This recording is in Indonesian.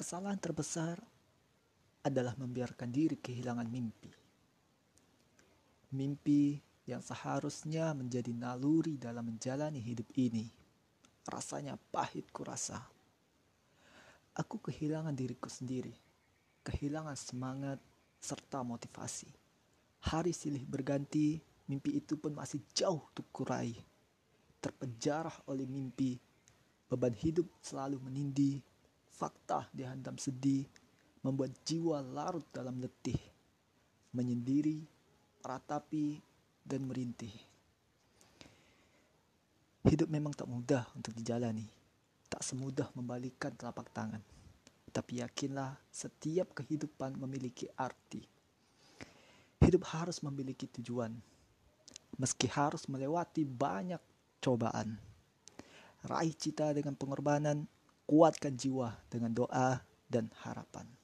Kesalahan terbesar adalah membiarkan diri kehilangan mimpi. Mimpi yang seharusnya menjadi naluri dalam menjalani hidup ini. Rasanya pahit kurasa. Aku kehilangan diriku sendiri, kehilangan semangat serta motivasi. Hari silih berganti, mimpi itu pun masih jauh untuk kurai. Terpenjara oleh mimpi, beban hidup selalu menindih, fakta dihantam sedih, membuat jiwa larut dalam letih, menyendiri, ratapi, dan merintih. Hidup memang tak mudah untuk dijalani, tak semudah membalikkan telapak tangan. Tapi yakinlah, setiap kehidupan memiliki arti. Hidup harus memiliki tujuan, meski harus melewati banyak cobaan. Raih cita dengan pengorbanan, kuatkan jiwa dengan doa dan harapan.